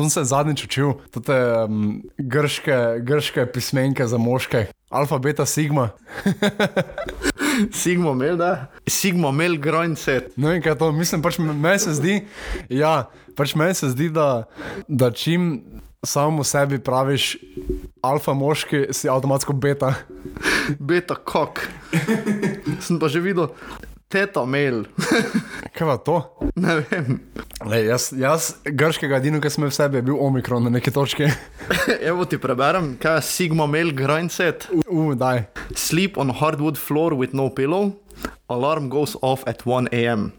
to sem se zadnjič učil, te um, grške, grške pismenke za moške, alfa, beta, sigma. Sigma mail, da? Sigma mail grind set. Ne vem, kaj je to, mislim, pač me- meni se zdi, ja, pač meni se zdi, da, da čim samo sebi praviš alfa moški, si avtomatsko beta. Beta kok. Sem pa že videl, teta mail. Kaj pa to? ne vem. Lej, jaz, jaz grškega edino, ki sem v sebi, je bil omikron na neki točki. Evo ti preberem, kaj je Sigma mail grind set. Uf, daj. Sleep on hardwood floor with no pillow. Alarm goes off at 1 a.m.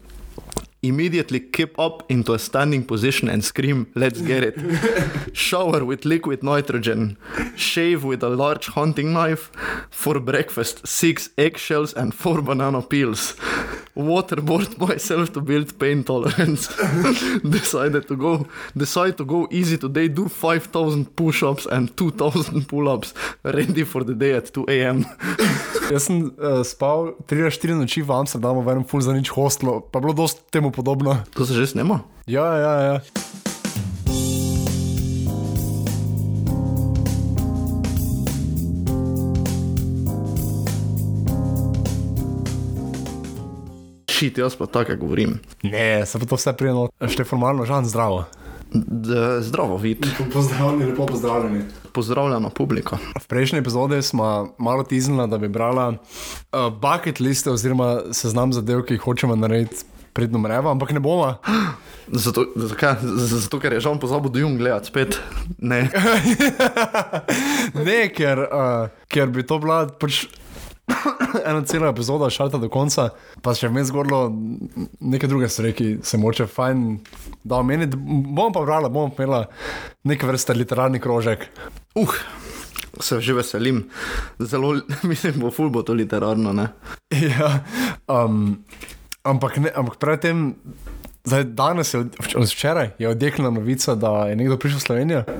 Immediately kip up into a standing position and scream, Let's get it. Shower with liquid nitrogen. Shave with a large hunting knife. For breakfast, six eggshells and four banana peels. Waterboard myself to build pain tolerance. Decided to go, decide to go easy today. Do 5,000 push-ups and 2,000 pull-ups. Ready for the day at 2 a.m. Jaz sem uh, spal 3-4 noči v Amsterdamu, v enem full za nič hostlu, pa bilo dosti temu podobno. To se že snema? Ja, ja, ja. Šit, jaz pa tako govorim. Ne, se pa to vse prijeno, še formalno, žan zdravo. D zdravo, vid. Pozdravljeni, lepo pozdravljeni. Pozdravljena publika. V prejšnji epizodi smo malo tiznili, da bi brala uh, bucket liste oziroma seznam zadev, ki jih hočemo narediti. Predno mreva, ampak ne bomo. Zato, zakaj? Zato, ker je žal pozabil do jung gledati spet. Ne. Ne, ker, uh, ker bi to bila pač ena cela epizoda, šalta do konca, pa še vmes zgodilo neke druge stvari, ki se moče fajn da omeniti. Bom pa brala, bom imela neke vrste literarni krožek. Uh, se že veselim. Zelo, mislim, bo ful bo to literarno, ne? Ja, um, ampak, ne, ampak predtem, zdaj, danes je, včeraj je odjeknila novica, da je nekdo prišel v Slovenijo.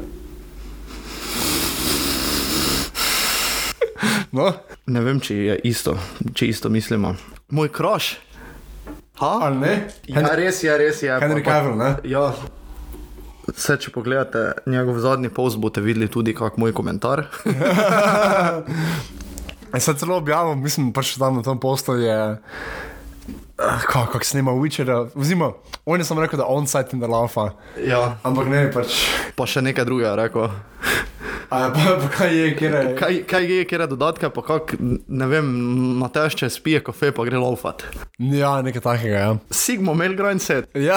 No, Ne vem, če je isto, če isto mislimo. Moj kroš. Ha? ali ne? Ja, res je, res je. Henry Pa- pa- Cavill, ne? Ja. Vse, če pogledate njegov zadnji post, boste videli tudi kak moj komentar. Jaz sem celo objavil, mislim, pač tam na tem postu je. Uh, kako kak snema Witchera, oziroma on je samo rekel, da on site in da laufa. ja. Ampak ne, pač. Pa še nekaj drugega rekel. A, pa, pa kaj je, kjer je? Kaj, kaj je, kjer je dodatka, pa kak, ne vem, Mateš, če spije kafe, pa gre laufat. Ja, nekaj takega, ja. Sigma mail grind set. Ja,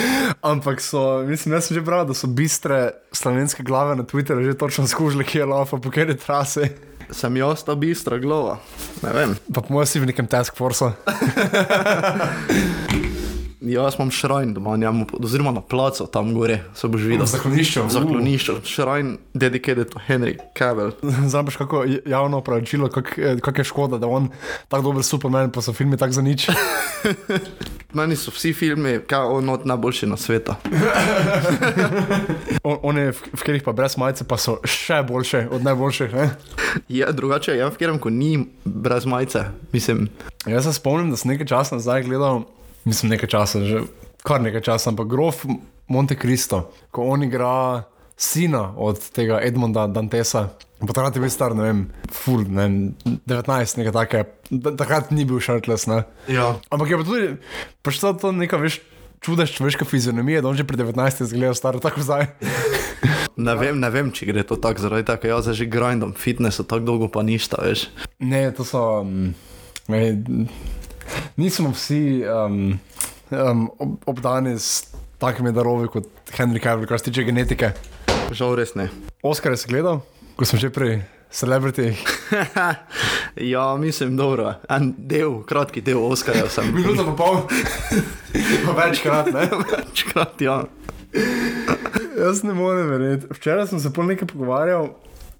ampak so, mislim, jaz sem že bral, da so bistre slovenske glave na Twitterju že točno skužili, kje je laufa, po kateri trasi. Sem jaz ta bistra glava. Ne vem. Pa po mojem si v nekem task forceu. Jaz imam šrajn doma, njemu, oziroma na placu tam gore, se boš videl. zaklonišču. Zaklonišče, šrajn dedicated to Henry Cavill. Znaš, kako je javno opravičilo, kako kak je škoda, da on tako dober Superman, pa so filmi tako za nič. Meni so vsi filmi, kaj on od najboljši na svetu. On, one, v, v katerih pa brez majice, pa so še boljše od najboljših. Ne? Je drugače, je v katerem, ko ni brez majice, mislim. Jaz se spomnim, da sem nekaj časa nazaj gledal, mislim, nekaj časa, že kar nekaj časa, ampak grof Monte Cristo, ko on igra sina od tega Edmonda Dantesa. Pa takrat je bil star, ne vem, full, ne vem, 19, nekaj takega. Takrat ni bil shirtless, ne. Ja. Ampak je pa tudi, pač to, to neka veš, čudež človeške fizionomije, da on že pri 19 izgleda star, tako zdaj. Ne vem, ne vem, če gre to tako, zaradi tega, ker jaz že grindam fitness, tako dolgo pa ništa, veš. Ne, to so. Um, ne, nismo vsi um, um, ob, obdani s takimi darovi kot Henry Cavill, kar se tiče genetike. Žal res ne. Oskar je gledal, ko sem že pri celebrity. ja, mislim, dobro. En del, kratki del Oscarja sem. Minuto pa pol, pa večkrat, ne. Večkrat, ja. Jaz ne morem verjeti. Včeraj sem se pol nekaj pogovarjal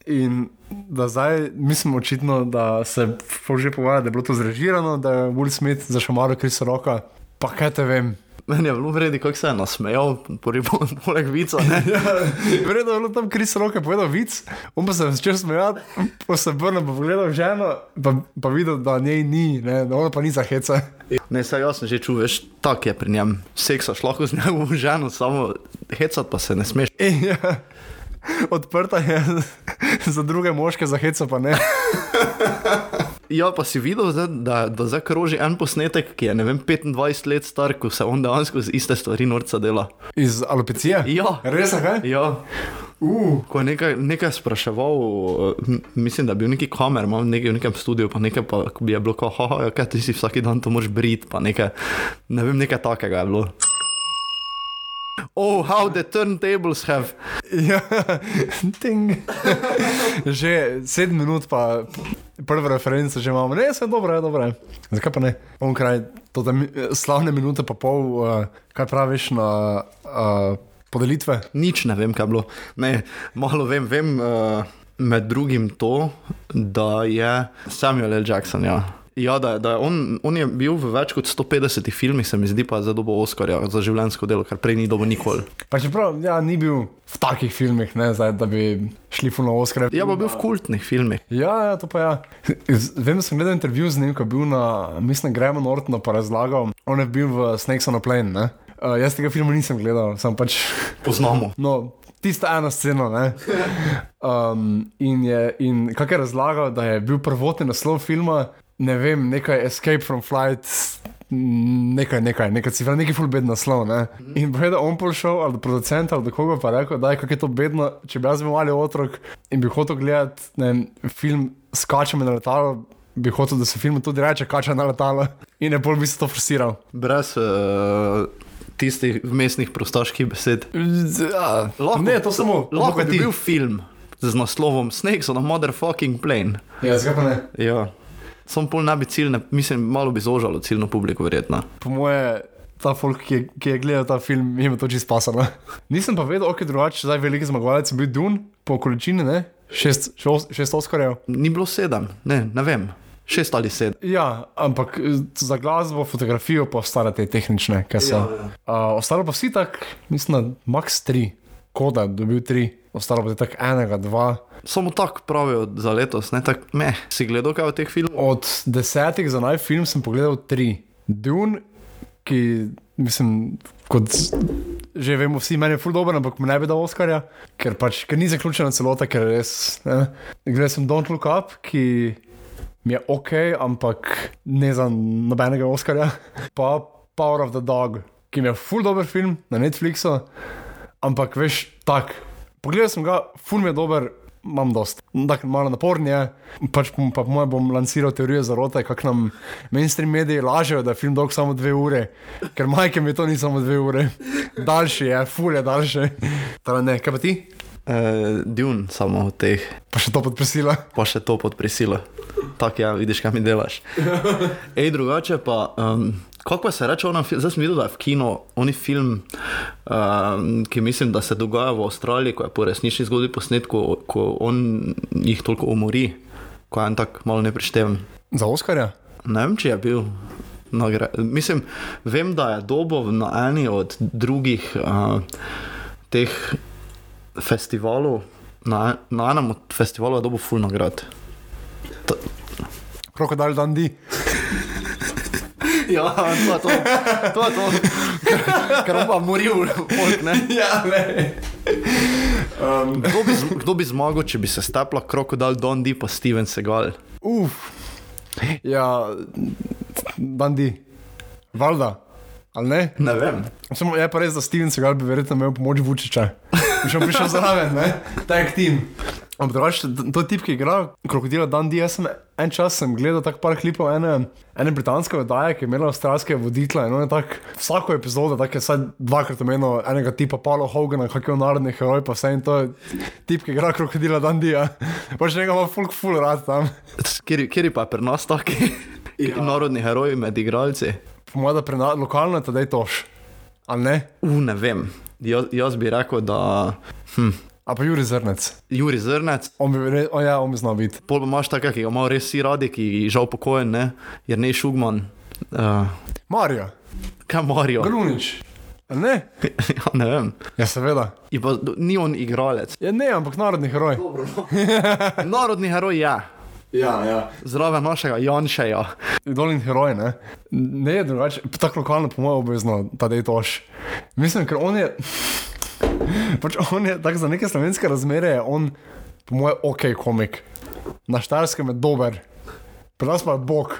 in da zdaj, mislim, očitno, da se že pogovarja, da je bilo to zrežirano, da je Will Smith zašamaril Krisa Roka. Pa kaj te vem, Meni je bilo vredi, kako se je nasmejal, poleg vica. Ne? Vredno je bilo tam Kris roke povedal vic, on pa se je začel smejati, pa se vrnil, pa pogledal ženo, pa, pa videl, da njej ni, ne, da ona pa ni za hece. Ne, saj jaz sem že čutil, veš, tak je pri njem. Seksaš lahko z njegovo ženo, samo hecat pa se ne smeš. Ja, odprta je za druge moške, za heca pa ne. Ja, pa si videl, da, da zdaj kroži en posnetek, ki je ne vem, 25 let star, ko se on dejansko z iste stvari norca dela. Iz alopecije? Ja. Res je, kaj? Ja. Uh. Ko je nekaj, nekaj spraševal, eh, mislim, da je bil neki kamer, imel nekaj v nekem studiu, pa nekaj pa ko bi je bilo, haha, ja, kaj ti si vsak dan to moraš briti, pa nekaj, ne vem, nekaj takega je bilo. Oh, how the turntables have. Ja, ting. že sedem minut, pa prve reference že imamo. Ne, vse dobro, je dobro. je. Zakaj pa ne? Onkraj, to tam slavne minute pa pol, uh, kaj praviš na uh, podelitve? Nič ne vem, kaj je bilo. Ne, malo vem, vem uh, med drugim to, da je Samuel L. Jackson. Ja. Ja, da, da je on, on je bil v več kot 150 filmih, se mi zdi pa za dobo Oscarja za življenjsko delo, kar prej ni dobo nikoli. Pa čeprav ja, ni bil v takih filmih, ne, zdaj, da bi šli funo Oscar. Ja, pa bil v kultnih filmih. Ja, ja, to pa ja. Z- Vem, da sem gledal intervju z njim, ko je bil na, mislim, Graham Nortonu pa razlagal, on je bil v Snakes on a Plane. Ne? Uh, jaz tega filma nisem gledal, sem pač. Poznamo. No, tista ena scena. ne. Um, in je, in kak je razlagal, da je bil prvotni naslov filma, ne vem, nekaj Escape from Flight. Nekaj, nekaj, nekaj cifra, neki full bed naslov. Ne? In pa je da on prišel, ali do producenta, ali do koga pa rekel, da je kako je to bedno, če bi jaz bil mali otrok in bi hotel gledati vem, film Skačem na letalo, bi hotel, da se film tudi reče Kača na letalo in ne bolj bi se to forsiral. Brez uh, tistih vmesnih prostaških besed. Ja, Lahko, ne, to samo. Lahko bi bil film z naslovom Snakes on a motherfucking plane. Ja, zakaj pa ne? Ja. Sam pol ne bi ciljne, mislim, malo bi zožalo ciljno publiko, verjetno. po moje, ta folk, ki je, ki je gledal ta film, ima to čisto pasano. Nisem pa vedel, ok, drugače, zdaj veliki zmagovalec je bil Dun, po količini, ne? Šest, šest, šest Oscarjev. Ni bilo sedem, ne, ne vem, šest ali sedem. Ja, ampak eh, za glasbo, fotografijo pa ostale te tehnične, ki so. Ja, ja. Uh, ostalo pa vsi tak, mislim, da max tri, koda dobil tri, ostalo pa je tako enega, dva. Samo tako pravijo za letos, ne tako, me, si gledal kaj od teh filmov? Od desetih za naj film sem pogledal tri. Dune, ki mislim, kot že vemo, vsi meni je ful dobro, ampak mu ne bi dal Oscarja, ker pač ker ni zaključena celota, ker res. Ne. Gledal sem Don't Look Up, ki mi je ok, ampak ne za nobenega Oscarja. Pa Power of the Dog, ki mi je ful dober film na Netflixu, ampak veš, tak. Pogledal sem ga, ful mi je dober, imam dost. Tako malo naporn je, pač bom- pa po mojem bom lanciral teorijo zarote, kako nam mainstream mediji lažejo, da je film dolg samo dve ure, ker majke mi to ni samo dve ure. Daljši je, ful je daljši. Torej ne, kaj pa ti? Uh, Dune, samo od teh, Pa še to podpresila. pa še to pod prisilo. Tako ja, vidiš, kaj mi delaš. Ej, drugače pa, um, kako pa se reče, ona, zdaj sem videl, da je v kino oni film, um, ki mislim, da se dogaja v Avstraliji, ko je po resnični zgodbi posnet, ko, ko on jih toliko umori, ko je en tak malo neprišteven. Za Oscarja? Ne vem, če je bil. Nagra Mislim, vem, da je dobo na eni od drugih uh, teh festivalov, na, na enem od festivalov je dobo full nagrad. Krokodil Dundee. Ja, to je to. to, je to. Ker, on pa moril, folk, ne. ja, ne. Um, Kdo bi, kdo bi zmagal, če bi se stepla krokodil Dondi pa Steven Segal? uf. Ja, Dundee. Valjda. Ali ne? Ne vem. Samo je pa res, da Steven Segal bi verjetno imel pomoč Vučiča. Bi šel prišel zraven, ne? Tak tim. Ampak drugače, to je tip, ki igra krokodila Dundee. Jaz sem en čas sem gledal tako par klipov ene, ene britanske oddaje, ki je imela avstralske voditele. In on je tak, vsako epizodo, tako je vsaj dvakrat omenil enega tipa Paulo Hogana, kak je on narodni heroj, pa vse in to je tip, ki igra krokodila Dundee. Pač njega ima folk full rad tam. Kjer, kjer pa nas taki ja. narodni heroji med igralci? Po mojem, da prena, lokalno je tedaj toš. Ali ne? U, ne vem. Jaz, jaz bi rekel, da hm, A pa Juri Zrnec. Juri Zrnec, On bi, re, o, ja, on bi znal biti. pol pa imaš takega, ki ga imajo res vsi radi, ki je žal pokojen, ne? Jer ne Šugman. Uh, Marija. Kaj Mario? Grunič. Ne, ja, ne vem. ja, seveda. Je Pa, ni on igralec. Ja, ne, ampak narodni heroj. Narodni heroj je. Ja, ja. Zraven našega Janšeja. Dolin heroj, ne. Ne je drugače, tako lokalno, po mojem, obvezno, ta dej toš. Mislim, ker on je. Pač on je tako za neke slovenske razmere, je on, po mojem, ok komik. Na štarskem je dober, pri nas pa je bog.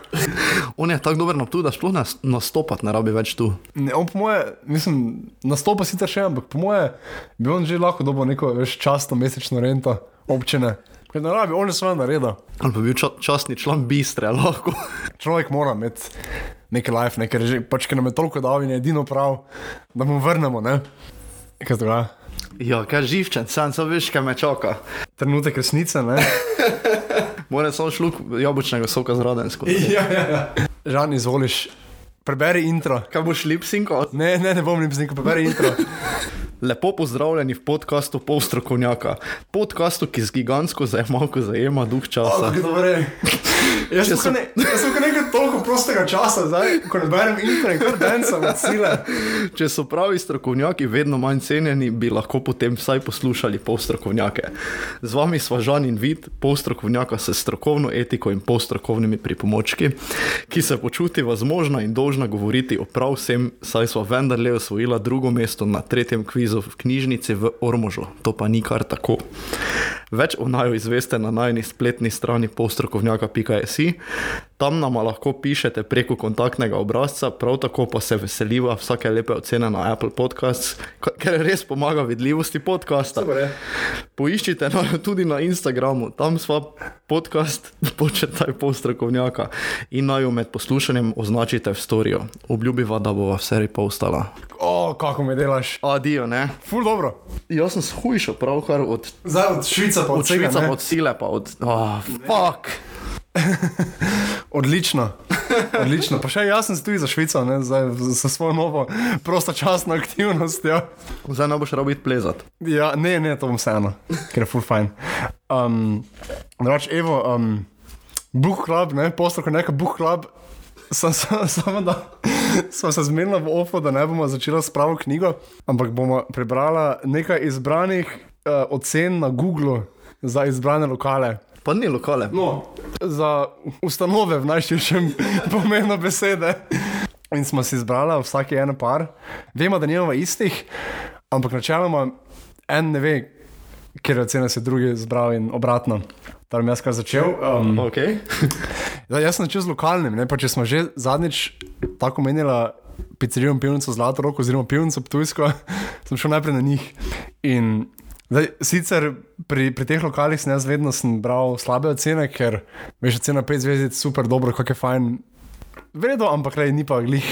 On je tako dober na tu, da sploh nas, nastopati ne rabi več tu. Ne, on po mojem, mislim, nastopa sicer še, ampak po mojem, bi on že lahko dobil neko več častno mesečno rento občine. Ker ne rabi, on je svoje naredil. Ali pa bil ča, častni član bistre, lahko. Človek mora imeti neki life, nekaj reži, pač ker nam je toliko dal in je edino prav, da mu vrnemo, ne? Kaj je? Ja, kaj živčen, sam so veš, kaj me čaka. Trenutek resnice, ne? Moram samo šluk jabolčnega soka z radensko. ja, ja, ja. Žan, izvoliš, preberi intro. Kaj boš lipsinko? Ne, ne, ne bom rekel, preberi intro. Lepo pozdravljeni v podkastu Polstrokovnjaka, podkastu, ki z gigantsko zajemalko zajema duh časa. Jaz sem, ne, jaz nekaj toliko prostega časa, zdaj, ko ne berem intro in kar dancem od sile. Če so pravi strokovnjaki vedno manj cenjeni, bi lahko potem vsaj poslušali polstrokovnjake. Z vami sva Žan in Vid, polstrokovnjaka s strokovno etiko in polstrokovnimi pripomočki, ki se počutiva zmožna in dolžna govoriti o prav vsem, saj sva vendarle osvojila drugo mesto na tretjem kvizu v knjižnici v Ormožu. To pa ni kar tako. Več o naju izveste na najni spletni strani polstrokovnjaka.si. Tam nam lahko pišete preko kontaktnega obrazca, prav tako pa se veseliva vsake lepe ocene na Apple Podcasts, ker res pomaga vidljivosti podcasta. Poiščite nas tudi na Instagramu, tam sva podcast, početaj polstrokovnjaka in naj jo med poslušanjem označite v storijo. Obljubiva, da bo vse repa ostala. O, kako me delaš. Adijo, ne? Ful dobro. Jaz sem shujšal pravkar od, Zdaj od Švica pa od od Švica. Švica, od sile pa od... Oh, fuck! Odlično. Odlično. Pa še jaz sem se tudi za Švico, ne, zdaj za svojo novo prostočasno aktivnostjo. Zdaj ne boš rabil plezati. Ja, ne, ne, to bom vseeno, ker je full fajn. Um, Drugač, Evo, um, Book Club, ne, postok neka Book Club. Sam, sam, samo da smo se zmenili v OFO, da ne bomo začeli s pravo knjigo, ampak bomo prebrali nekaj izbranih uh, ocen na Googlu za izbrane lokale. Pa ni lokale. No, za ustanove v najširšem pomenu besede. In smo si izbrali vsake ene par. Vemo, da nimamo istih, ampak načeloma en ne ve, ker ocene se drugi zbral in obratno. Tam bom jaz kar začel. Um, Okay. da, jaz sem začel z lokalnim. Ne? Pa če smo že zadnjič tako menili pizzerijo in pivnico Zlato roko, oziroma pivnico Ptujsko, sem šel najprej na njih. In Zdaj, sicer pri, pri teh lokalih sem jaz vedno sem bral slabe ocene, ker veš, cena 5 zvezdic je super, dobro, kako je fajn. Vredo, ampak lej, ni pa glih,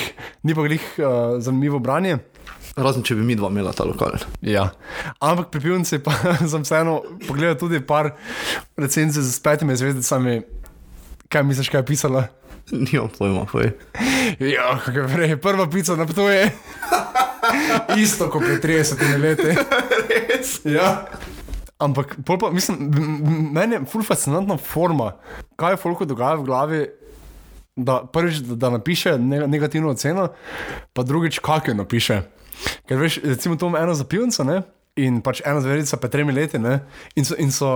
ni pa glih uh, zanimivo branje. Razen če bi mi dva imela ta lokal. Ja. Ampak pri pivnici pa sem vseeno pogledal tudi par recenzij z petimi zvezdicami. Kaj misliš, kaj je pisala? Nimam pojma, poj. Ja, kako je vrej, prva pica na potuje. Isto kot pred 30 leti. Res? Ja. Ampak, pa, mislim, meni je ful fascinantna forma, kaj je folko dogaja v glavi. Da, prvič, da, da napiše ne, negativno oceno, pa drugič, kako jo napiše. Ker veš, recimo, to ima eno za pivnico, ne? in pač ena zverica, pa tremi leti, ne? in so. In so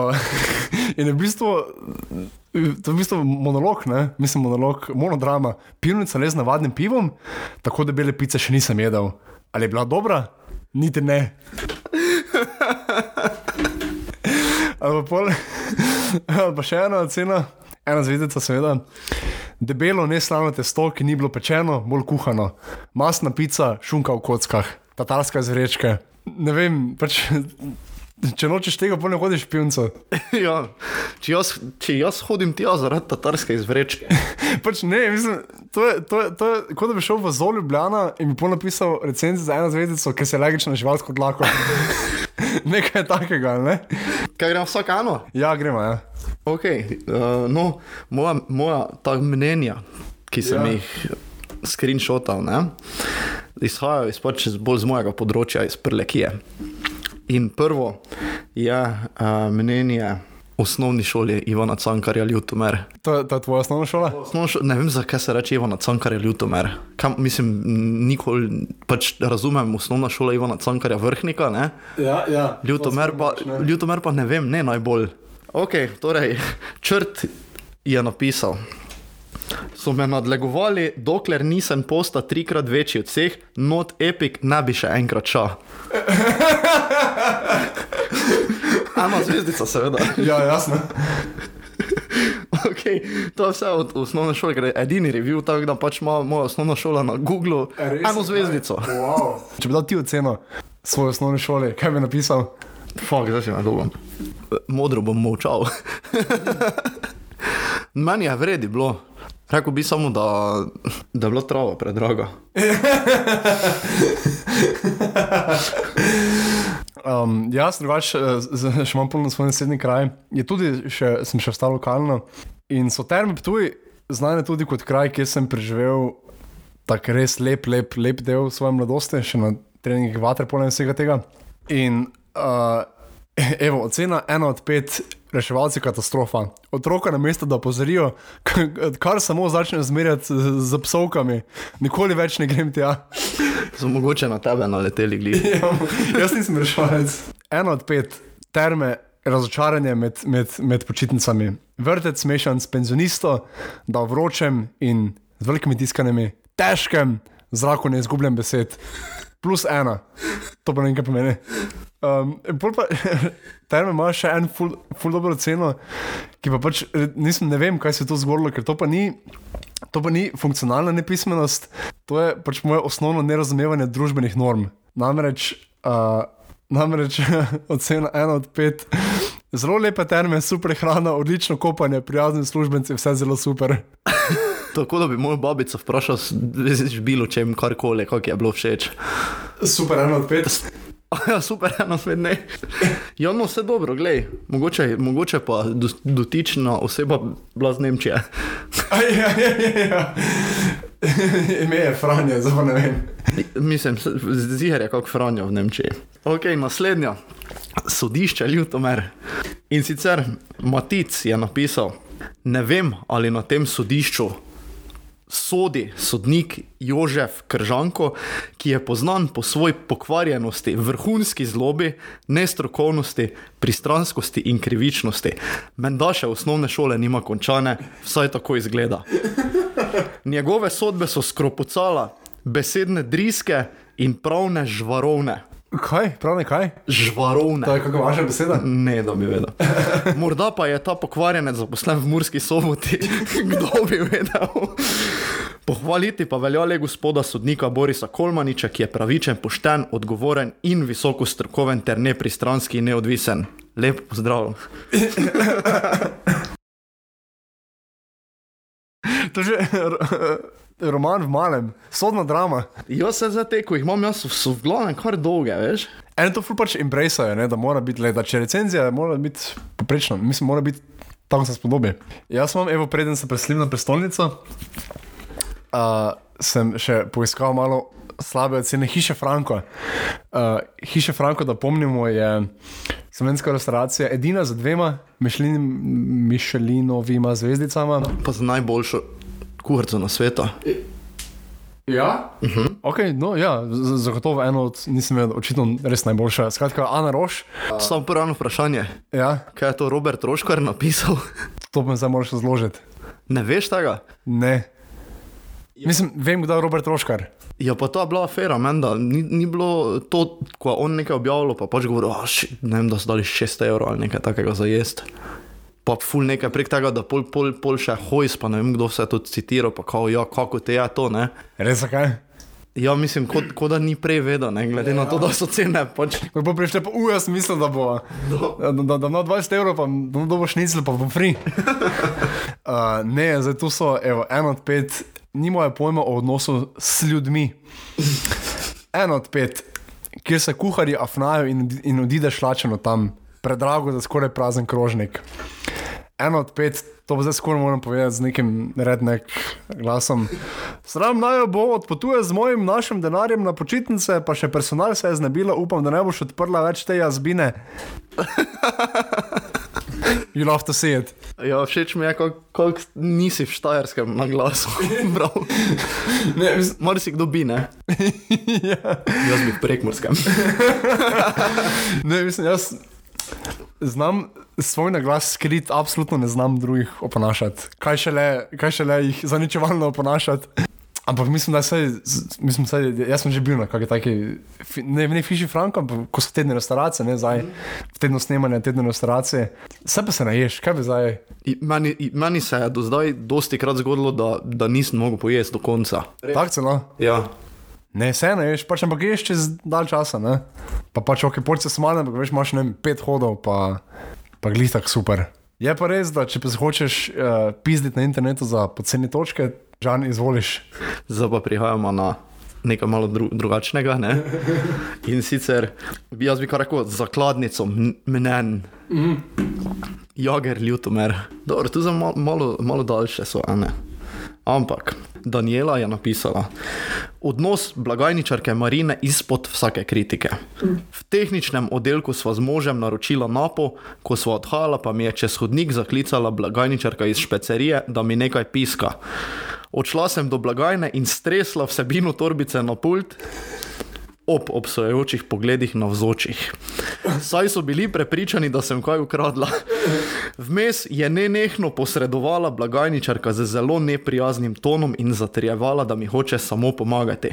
in je v bistvu, to je v bistvu monolog, ne? mislim, monolog, monodrama. Pivnica le z navadnim pivom, tako da bele pice še nisem jedel. Ali je bila dobra? Niti ne. Ali pol, ali pa še ena ocena, ena zvezdica, seveda. Debelo, neslavno testo, ki ni bilo pečeno, bolj kuhano. Masna pica, šunka v kockah, tatarska iz vrečke. Ne vem, pač, če nočeš tega, pa ne hodiš pivnico. ja. Če jaz, če jaz hodim tja zaradi tatarske izvrečke. Pač ne, mislim, to je, to je, to je kot da bi šel v Zol Ljubljana in bi pol napisal recenzijo za eno zvezdico, ki se legično živalsko dlako. Nekaj takega, ne? Kaj gremo vsak eno? Ja, gremo, ja. Ok, uh, no, moja, moja ta mnenja, ki sem Ja. jih screenshotal, ne, izhajajo iz, pač z- bolj z mojega področja, iz Prlekije. In prvo je uh, mnenje osnovni šoli Ivana Cankarja Ljutomer. To, to je tvoja osnovna šola? Osnovna šo- Ne vem, zakaj se reče Ivana Cankarja Ljutomer. Kam, mislim, nikoli pač razumem osnovna šola Ivana Cankarja Vrhnika, ne? Ja, ja. Ljutomer pa, Ljutomer pa ne vem, ne najbolj. Ok, torej, črt je napisal. So me nadlegovali, dokler nisem posta trikrat večji od vseh, not epic, ne bi še enkrat šel. Ena zvezdica, seveda. Ja, jasno. Okay, to je vse od osnovne šole, ker je edini review, tako da pač ima moja osnovna šola na Googlu eno zvezdico. Wow. Če bi dal ti oceno svoje osnovne šole, kaj bi napisal? Fak, zdaj si na dolgo. Modro bom molčal. Meni je vredi bilo. Rekl bi samo, da, da je bila trava predraga. Um, jaz, drugače, eh, še imam polno svoj naslednji kraj. Je tudi, še, sem še ostal lokalno. In so terme Ptuj znane tudi kot kraj, kjer sem preživel tak res lep, lep, lep del svoje mladosti, še na treningih vaterpola in vsega tega. In uh, evo, ocena ena od pet. Reševalci katastrofa. Otroka na mesto, da opozorijo, kar samo začne zmerjati z, z psovkami, nikoli več ne grem tja. So mogoče na tebe naleteli glih. Ja, jaz nisem reševalec. Eno od pet, terme, razočaranje med, med, med počitnicami. Vrtec mešan s penzionisto, da vročem in z velikimi tiskanimi, težkem zraku ne izgubljam besed. Plus ena, to pa ne vem, kaj pomeni. Um, pa, terme ima še en ful, ful dobro ceno, ki pa pač nisem, ne vem, kaj se je to zgodilo, ker to pa ni. To pa ni funkcionalna nepismenost, to je pač moje osnovno nerazumevanje družbenih norm. Namreč, uh, namreč ocena ena od pet. Zelo lepe terme, super hrana, odlično kopanje, prijazni službenci, vse zelo super. Tako da bi moja babica vprašala, veš, bilo čem karkoli, kako je bilo všeč. Super, ena od pet. Ja, super, eno svet ne. Ja, no, vse dobro, glej. Mogoče, mogoče pa do, dotična oseba bila z Nemčije. Ja, ja, ja, ja. Ime je Franja, zdaj ne vem. Mislim, ziger je kot Franjo v Nemčiji. Ok, naslednja. Sodišče Ljutomer. In sicer Matic je napisal, ne vem ali na tem sodišču sodi sodnik Jožef Kržanko, ki je poznan po svoji pokvarjenosti, vrhunski zlobi, nestrokovnosti, pristranskosti in krivičnosti. Menda še osnovne šole nima končane, vsaj tako izgleda. Njegove sodbe so skropucala, besedne driske in pravne žvarovne. Kaj, prav nekaj? Žvarovne. To je kakšna vaša beseda? Ne, da bi vedel. Morda pa je ta pokvarjenec zaposlen v Murski soboti, kdo bi vedel. Pohvaliti pa velja le gospoda sodnika Borisa Kolmaniča, ki je pravičen, pošten, odgovoren in visoko strokoven ter nepristranski in neodvisen. Lep pozdrav. To je že roman v malem, sodna drama. Jaz se za te, ko jih imam, jaz so, v glavnem kar dolge, veš. Eno to pač embraceajo, ne, da mora biti, le, da če recenzija mora biti poprečna, mislim, mora biti tam se spodobi. Jaz imam, evo, preden se preselim na prestolnico, uh, sem še poiskal malo slabe ocene Hiše Franko. Uh, Hiše Franko, da pomnimo, je slovenska restauracija, edina z dvema Michelinovima zvezdicama. Pa za najboljšo kuharico na svetu. Ja? Uh -huh. okay, no, ja, zagotovo eno od, nisem vedel, očitno res najboljša. Skratka, Ana Roš. Samo prvo eno vprašanje. Ja, Kaj je to Robert Roškar napisal? to mi zdaj moraš razložiti. Ne veš tega? Ne. Mislim, vem, kdo je Robert Roškar. Ja, pa to je bila afera, menda. Ni, ni bilo to, ko je on nekaj objavil, pa pač govoril, "A, ši- ne vem, da so dali 600 evrov ali nekaj takega za jesti. Pa ful nekaj prek tega, da pol, pol, pol še hojs, pa ne vem, kdo vse to citiral, pa kao, ja, kako te je to, ne. Res zakaj? Ja, mislim, kot, kot da ni prej vedel, ne, glede na to, da so cene pač. Ko bo prišel, pa uja, sem mislil, da bo. Da, da, da ima 20 evrov, pa da bo šnicl, pa bom free. uh, ne, zdaj tu so, evo, en od pet, nimajo pojma o odnosu s ljudmi. En od pet, kjer se kuhari afnajo in, in odideš lačeno tam, predrago za skoraj prazen krožnik. En od pet, to pa zdaj skoraj moram povedati z nekim rednek glasom. Sram naj bo, odpotuje z mojim našim denarjem na počitnice, pa še personal se je znebila, upam, da ne boš odprla več te jazbine. You love to see it. Ja, všeč mi je, kako kak nisi v Štajerskem na glasu. Mar si kdo bi, ne? ja. Jaz bi v prekmorskem. ne, mislim, jaz znam svoj naglas skrit, absolutno ne znam drugih oponašati. Kaj šele, kaj šele jih zaničevalno oponašati. Ampak mislim, da se, mislim, saj, jaz sem že bil na kakšni taki, ne, ne fiši frank, ampak ko so tedne restauracije, ne zdaj, v tednu snemanja, tedne restauracije. Vse pa se naješ, kaj bi zdaj? I- Meni, i- meni se je do zdaj dosti krat zgodilo, da, da nisem mogel pojesti do konca. Tak celo. Ja. Ne, se ne ješ, pač ampak ješ čez dalj časa, ne? Pa pač ok, porce smale, ampak veš, imaš ne vem, pet hodov, pa, pa glih tak super. Je pa res, da če pa hočeš uh, pizditi na internetu za poceni točke, žan izvoliš. Zdaj pa prihajamo na nekaj malo dru drugačnega. Ne? In sicer, bi jaz bi kar rekel, zakladnico mnen. Jager, Ljutomer. Dobro, tu za malo, malo, malo daljše so, a ne. Ampak Daniela je napisala: Odnos blagajničarke Marine izpod vsake kritike. V tehničnem oddelku sva z možem naročila napo, ko sva odhajala, pa mi je čez hodnik zaklicala blagajničarka iz špecerije, da mi nekaj piska. Odšla sem do blagajne in stresla vsebino torbice na pult. Ob obsojajočih pogledih na vzočih. Saj so bili prepričani, da sem kaj ukradla. Vmes je nenehno posredovala blagajničarka z zelo neprijaznim tonom in zatrjevala, da mi hoče samo pomagati.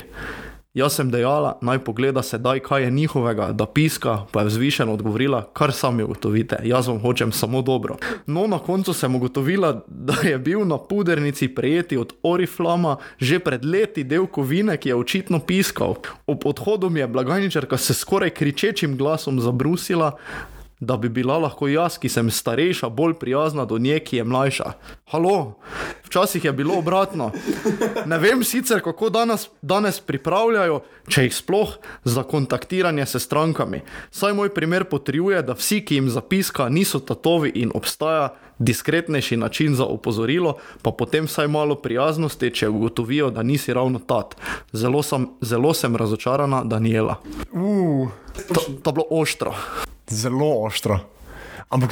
Jaz sem dejala, naj pogleda sedaj, kaj je njihovega, da piska, pa je vzvišeno odgovorila, kar sami ugotovite, jaz vam hočem samo dobro. No, na koncu sem ugotovila, da je bil na pudernici prejeti od Oriflama že pred leti del kovine, ki je očitno piskal. Ob odhodu mi je blagajničarka se skoraj kričečim glasom zabrusila, da bi bila lahko jaz, ki sem starejša, bolj prijazna do nje, ki je mlajša. Halo, včasih je bilo obratno. Ne vem sicer, kako danes, danes pripravljajo, če jih sploh, za kontaktiranje s strankami. Saj moj primer potrjuje, da vsi, ki jim zapiska, niso tatovi in obstaja diskretnejši način za opozorilo, pa potem vsaj malo prijaznosti, če ugotovijo, da nisi ravno tat. Zelo sem, zelo sem razočarana, Daniela. Uh, To, to je bilo oštro. zelo ostro. Ampak,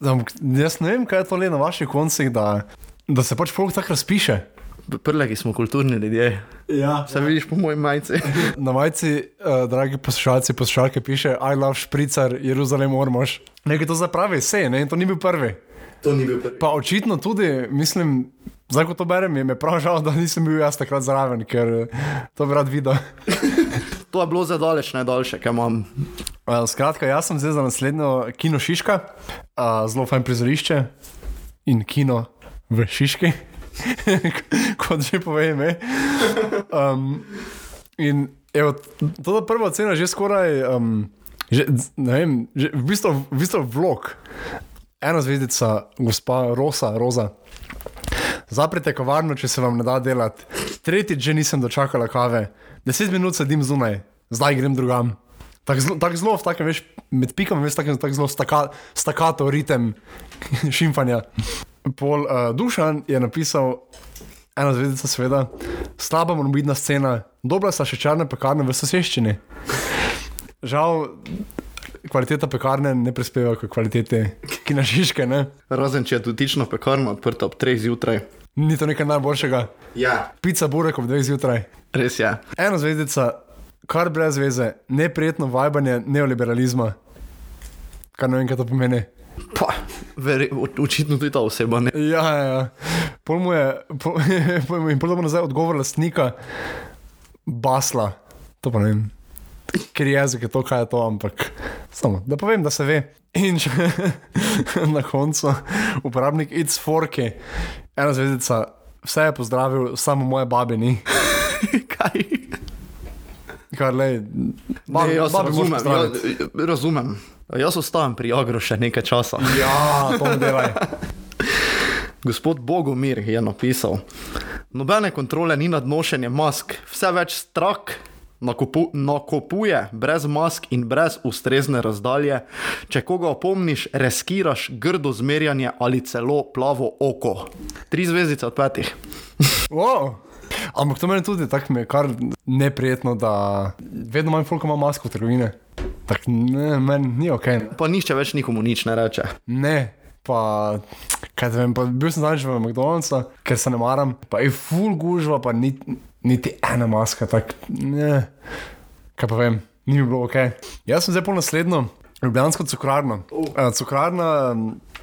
ampak jaz ne vem, kaj je to le na vaših koncih, da, da se pač folk tako razpiše. Prleki smo kulturni ljudje. Ja. Se vidiš po moji majici. Na majici, uh, dragi poslušalci, poslušalke piše: I love špricar, Jeruzalem, ormož. Nekaj to zapravi, se ne, in to ni bil prvi. To ni bil prvi. Pa očitno tudi, mislim, zdaj ko to berem, je mi prav žal, da nisem bil jaz takrat zraven, ker eh, to bi rad videl. To je bilo za daleč najdaljše, kaj imam. Uh, skratka, jaz sem zdaj za naslednjo kino Šiška, uh, zelo fajn prizorišče in kino v Šiški, kot že pove ime. Um, in evo, to je prva ocena, že skoraj, um, že, ne vem, že, v, bistvu, v bistvu vlog. Ena zvezdica, gospa Rosa, Roza. Zaprite kavarno, če se vam ne da delati. Tretjič že nisem dočakala kave, deset minut sedim zunaj, zdaj grem drugam. Tako zelo, tak zelo, v takem, veš, med pikami, veš, tako tak zelo staka, stakato ritem šimfanja. Pol uh, Dušan je napisal, ena zvezdica, seveda, slaba morbidna scena, dobra sta še črne pekarne v soseščini. Žal, kvaliteta pekarne ne prispeva k kvaliteti kinašiške, ne? Razen če je dotična pekarna odprta ob 3 zjutraj. Ni to nekaj najboljšega. Ja. Pica burek ob dveh zjutraj. Res je. Ena zvezdica, kar brez veze, neprijetno vajbanje neoliberalizma. Kar ne vem, kaj to pomeni. Pa, veri, očitno tudi ta oseba ne. Ja, ja, ja. Pol mu je, pol, in pol bo nazaj odgovor lastnika, basla. To pa ne vem. Ker jezik je to, kaj je to, ampak samo da povem, da se ve. In še na koncu, uporabnik It's Forky, ena zvezdica, vse je pozdravil, samo moje babe ni. Kaj? Kar le, Ne, jaz razumem. Jaz, razumem. Jaz ostajam pri Agro še nekaj časa. Ja, to mi delaj. Gospod Bogomir je napisal: Nobene kontrole ni nad nošenjem mask, vse več strak nakupu, nakupuje brez mask in brez ustrezne razdalje. Če koga opomniš, reskiraš grdo zmerjanje ali celo plavo oko. Tri zvezdice od petih. Wow. Ampak to meni tudi tako mi je kar neprijetno, da vedno manj folk ima masko v trgovine. Tak, ne, meni ni ok. Pa nišče več nikomu nič ne reče. Ne, pa, kaj te vem, pa bil sem zadnjič v McDonald'su, ker se ne maram, pa je full gužva, pa ni, niti ena maska, tak, ne, kaj pa vem, ni bilo ok. Jaz sem zdaj po naslednjo, Ljubljansko cukrarno. Uh, cukrarna,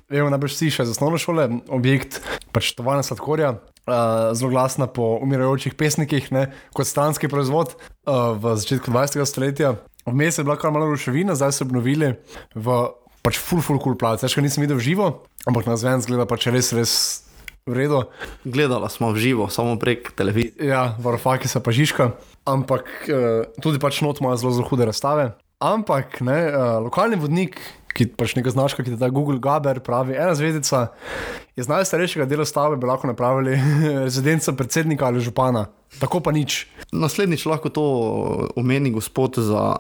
vemo, najbrž si še za osnovno šole, objekt, pač tovarna sladkorja. Uh, zelo glasna po umirajočih pesnikih, ne, kot stranski proizvod uh, v začetku 20. stoletja. Vmes je bila kar malo ruševina, zdaj so obnovili v pač full, full, cool plac. Jaz ga nisem videl živo, ampak na zven zgleda pač res, res v redu. Gledala smo v živo, samo prek televizije. Ja, varofaki so pa žiška, ampak uh, tudi pač not ima zelo, zelo hude razstave. Ampak ne, uh, lokalni vodnik, ki pač neka znaška, ki te da Google Gaber, pravi, ena zvezdica iz najstarejšega dela stavbe bi lahko napravili rezidenca predsednika ali župana. Tako pa nič. Naslednjič lahko to omeni gospod za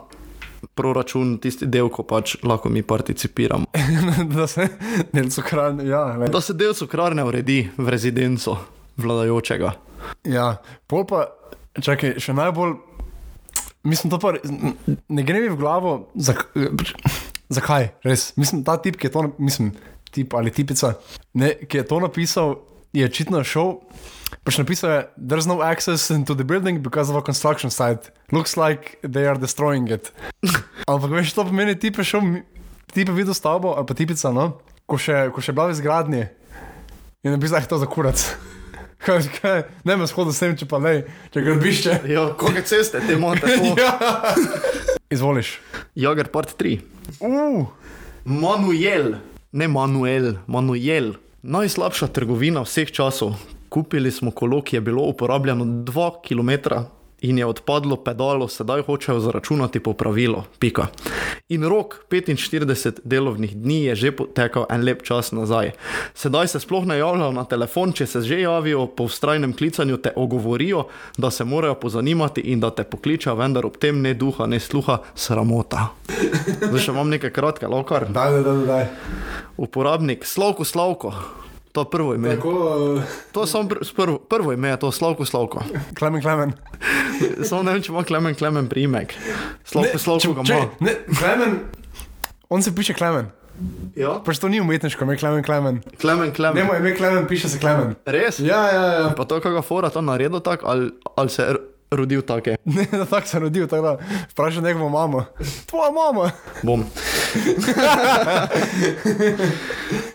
proračun, tisti del, ko pač lahko mi participiramo. da se del cukrarne, ja, ne. Da se del cukrarne uredi v rezidenco vladajočega. Ja, pol pa, čakaj, še najbolj, mislim, to pa ne gre mi v glavo, zak, zakaj, res. Mislim, ta tip, ki je to, mislim, tip ali tipica, ne, ki je to napisal, je očitno šel. Pač napisal je, there's no access into the building because of a construction site. Looks like they are destroying it. Ampak veš, to pomeni, ti pa šel, mi- ti pa videl stavbo, ali pa tipica, no, ko še, ko še bila v izgradnji. In napisal je to za kurac. Kaj, kaj, ne me shodo sem, če pa ne, če gradbišče. Ja, koliko ceste te imate? ja. Izvoliš. Jager part 3. Uh, Manuel, ne Manuel, Manuel. Najslabša trgovina vseh časov. Kupili smo kolo, ki je bilo uporabljeno 2 km in je odpadlo pedalo, sedaj hočejo zaračunati popravilo. Pika. In rok 45 delovnih dni je že potekal en lep čas nazaj. Sedaj se sploh ne javljajo na telefon, če se že javijo, po vztrajnem klicanju te ogovorijo, da se morajo pozanimati in da te pokličejo, vendar ob tem ne duha, ne sluha, sramota. Zdaj še imam nekaj kratke, lokar. daj, daj, daj, daj. Uporabnik Slavko Slavko, to je prvo ime. Tako, uh, To je samo pr prvo, prvo ime, je to Slavko Slavko. klemen, klemen. Samo ne vem, če ima Klemen Klemen priimek. Slavko Slavko ga ima. ne, klemen, on se piše klemen. Ja. Pač to ni umetniško, ime klemen, klemen. Klemen Ne, Klemen. moj ime klemen, piše se klemen. Res? Ja, ja, ja. Pa to, kako fora to naredil tako, ali, ali se je r- rodil take? Ne, da tako se rodil, tako da vprašaj njegovo mamo. Tvoja mama. Bom.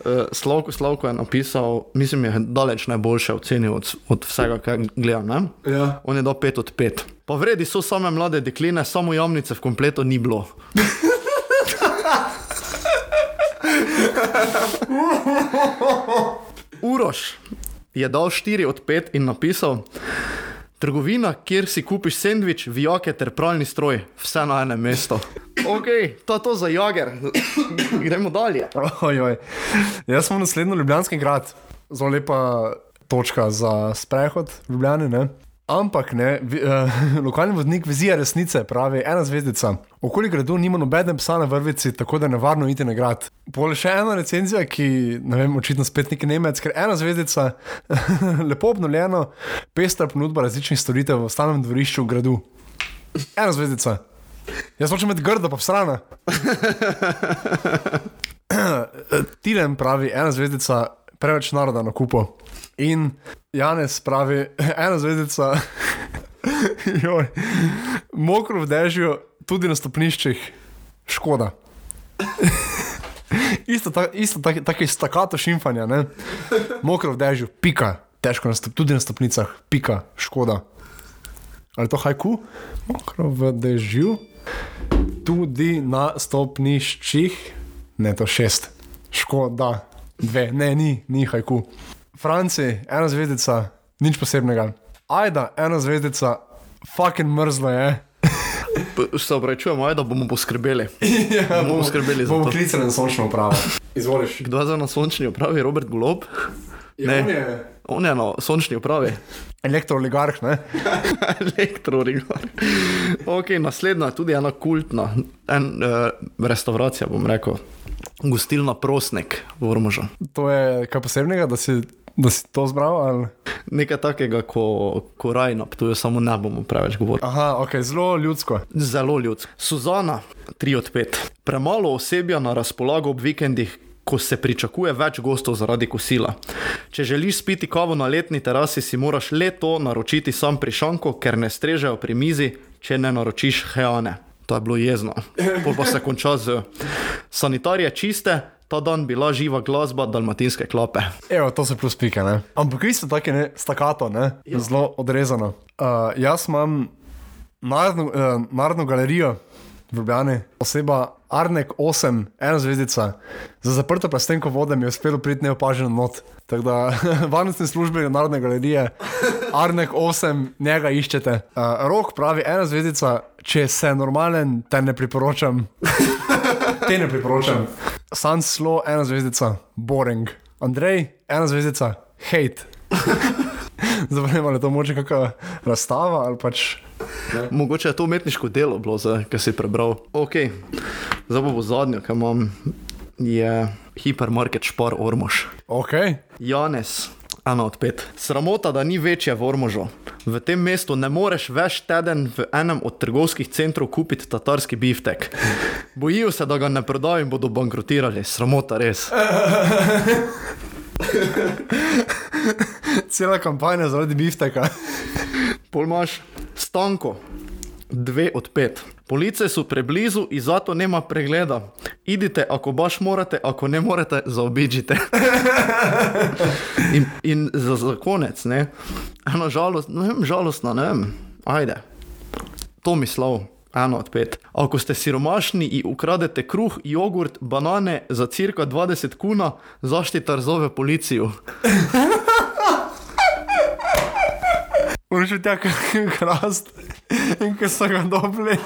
Eh, Slavko Slavko je napisal, mislim, je daleč najboljše ocenil od, od vsega, kar gledam. Ne? Ja. On je dal 5 od 5. Pa vredi so same mlade dekline, samo jamnice v kompletu ni bilo. Uroš je dal 4 od 5 in napisal: Trgovina, kjer si kupiš sendvič, vijake ter pralni stroj, vse na enem mestu. Ok, to je to za jager. Gremo dalje. Ojoj. Jaz sem naslednji Ljubljanski grad, zelo lepa točka za sprehod v Ljubljani. Ne? Ampak ne, uh, lokalni vodnik vizija resnice pravi ena zvezdica. Okoli gradu nima nobene psa na vrvici, tako da je nevarno iti na grad. Pole še ena recenzija, ki ne vem, očitno spet neki Nemec, ker ena zvezdica, lepo obnovljeno, pestra ponudba različnih storitev v stalnem dvorišču v gradu. Ena zvezdica. Jaz hočem imeti grdo, pa strana. Tilem pravi, ena zvezdica, preveč naroda na kupu. In Janes pravi, ena zvezdica, joj, mokro v dežju, tudi na stopniščih, škoda. isto ta, isto tak, tako stakato šimfanja, ne? mokro v dežju, pika, težko na stop, tudi na stopnicah, pika, škoda. Ali to hajku? Mokro v dežju, tudi na stopniščih, ne to šest, škoda, dve, ne, ni, ni hajku. Franci, ena zvezdica, nič posebnega. Ajda, ena zvezdica, fucking mrzlo je. Se upravičujemo, da bomo poskrbeli. ja, bomo skrbeli za bomo to. klicali na sončno upravo. Izvoliš. Kdo je za na sončni upravi? Robert Golob? Ne. On je On je na sončni upravi. elektrooligarh, ne? Elektrorigar. Ok, naslednja je tudi ena kultna, en, uh, restauracija, bom rekel. Gostilna Prosnek v Ormožu. To je kaj posebnega, da si Da si to zbral? Ali? Nekaj takega, ko, ko raj na ptuju, samo ne bomo preveč govorili. Aha, ok, zelo ljudsko. Zelo ljudsko. Suzana, 3 od 5. Premalo osebja na razpolago ob vikendih, ko se pričakuje več gostov zaradi kosila. Če želiš spiti kavo na letni terasi, si moraš le to naročiti sam pri šanku, ker ne strežejo pri mizi, če ne naročiš heane. To je bilo jezno. Pol pa se konča z sanitarije čiste, ta dan bila živa glasba, dalmatinske klape. Evo, to so plus pike, ne. Ampak vi ste taki, ne, stakato, ne, ja. zelo odrezano. Uh, jaz imam narodno, uh, narodno galerijo v Ljubljani, oseba Arnek 8, ena zvezdica, za zaprto plastenko vode mi je uspelo priti neopaženo not. Tako da varnostne službe Narodne galerije, Arnek 8, njega iščete. Uh, rok pravi ena zvezdica, če se normalen, te ne priporočam. Te ne priporočam. San slo, ena zvezdica, boring. Andrej, ena zvezdica, hate. Zavrnem, ali je to moče kakšna razstava ali pač. Mogoče je to umetniško delo, bilo, zdaj, ki si prebral. Ok, zdaj bo zadnjo, ki imam, je hipermarket Špar Ormož. Ok, Janes, ena od pet. Sramota, da ni večje v Ormožu. V tem mestu ne moreš več teden v enem od trgovskih centrov kupiti tatarski biftek. Bojijo se, da ga ne prodajo in bodo bankrotirali. Sramota res. cela kampanja zaradi bifteka. Pol imaš stanko, dve od pet. Police so preblizu in zato nema pregleda. Idite, ako baš morate, ako ne morete, zaobiđite. in, in za, za konec, ne, eno žalost, ne vem, žalostno, ne vem, ajde. To mislov. Eno od pet. Ako ste siromašni in ukradete kruh, jogurt, banane za cirka 20 kuna, zaštitar zove policijo. Moraš ti tako krast in ki so ga dobili.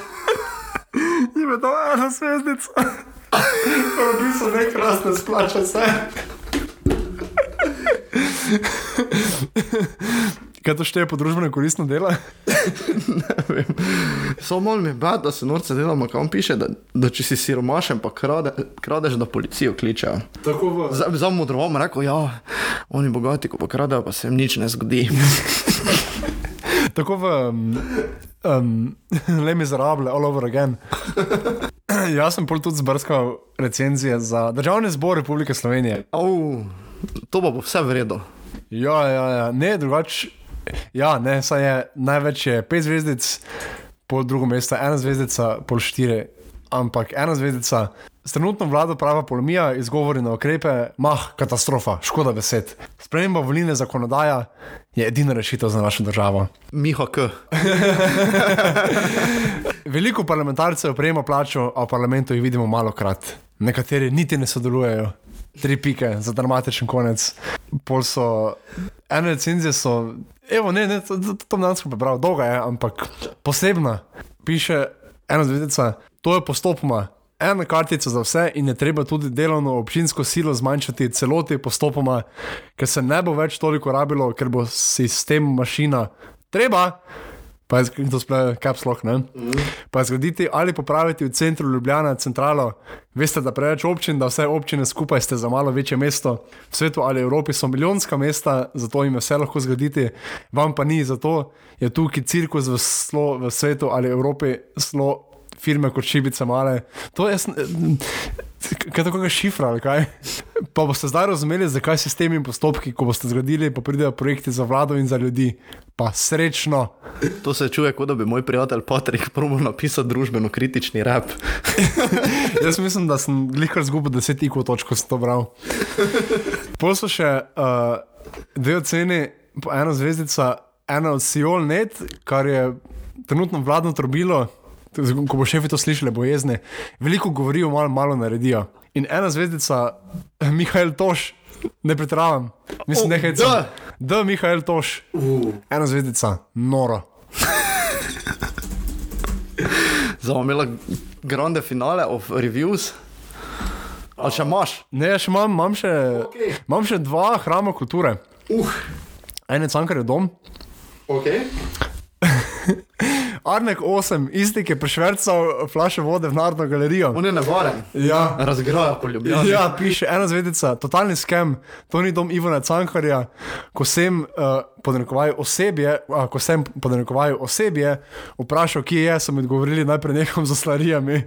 Ni bilo to ena zvezdica. Pravi so ne krast, ne splača se. Kaj to šteje po družbeno koristno delo? Samo malo mi je bed, da se norce delamo, kam piše, da, da če si siromašen, pa krade, kradeš, da policijo kličejo. Tako v. Za modrovom rekel, ja, oni bogati, ko pa kradejo, pa se jim nič ne zgodi. Tako v. Um, Le mi zarable, all over again. Jaz sem pol tudi zbrskal recenzije za Državni zbor Republike Slovenije. Au, to bo vse vredno. Ja, ja, ja. ne, drugače. Ja, ne, saj je največ je pet zvezdic, pol drugo mesto, ena zvezdica, pol štiri, ampak ena zvezdica. S trenutno vlado prava polemija, izgovori na ukrepe, mah, katastrofa, škoda besed. Sprememba volilne zakonodaje je edina rešitev za našo državo. Miha K. Veliko parlamentarcev prejema plačo, a v parlamentu jih vidimo malo krat. Nekateri niti ne sodelujejo. Tri pike za dramatičen konec. Pol so, ene recenzije so, evo, ne, ne, to, to, to danes prebral, dolga je, ampak posebna. Piše ena zvezdica, to je postopoma. Ena kartica za vse, in je treba tudi delovno občinsko silo zmanjšati celoti postopoma, ker se ne bo več toliko rabilo, ker bo sistem mašina. Treba, pa je to sploh kapsloh, ne? Pa zgraditi ali popraviti v centru Ljubljana centralo. Veste, da preveč občin, da vse občine skupaj ste za malo večje mesto. V svetu ali Evropi so milijonska mesta, zato jim je vse lahko zgraditi, vam pa ni, zato je tukaj cirkus v, slo, v svetu ali Evropi slo firme kot šibice male. To je, kaj tako šifra, ali kaj? Pa boste zdaj razumeli, zakaj se s temi postopki, ko boste zgradili, pa pridejo projekti za vlado in za ljudi. Pa srečno. To se čuje, kot da bi moj prijatelj Patrik probo napisal družbeno kritični rap. Jaz mislim, da sem glihkar zgubil deset ikov točk, ko sem to bral. Poslo še uh, dve oceni, ena zvezdica, ena od Seoul Net, kar je trenutno vladno trobilo, ko bo šefi to slišali, bo jezne. Veliko govorijo, malo, malo naredijo. In ena zvezdica, Mihajl Toš, ne pretiravam, mislim, O, ne hej, da. da, Mihajl Toš, ena zvezdica, noro. Zdaj bomo imeli grande finale of reviews. Ali še imaš? Ne, še imam, imam, še, Okej. imam še dva hrama kulture. Uh, En je cankar je dom, ok. Arnek 8, isti, ki je prešvrcal flaše vode v Narodno galerijo. On je nevaren. Ja. Razgraja po ljubljeni. Ja, piše ena zvezdica, totalni skem, to ni dom Ivana Cankarja, ko sem uh, podnarekoval osebje, uh, ko sem podnarekoval osebje, vprašal, kje je, so mi odgovorili najprej nekam za slarijami.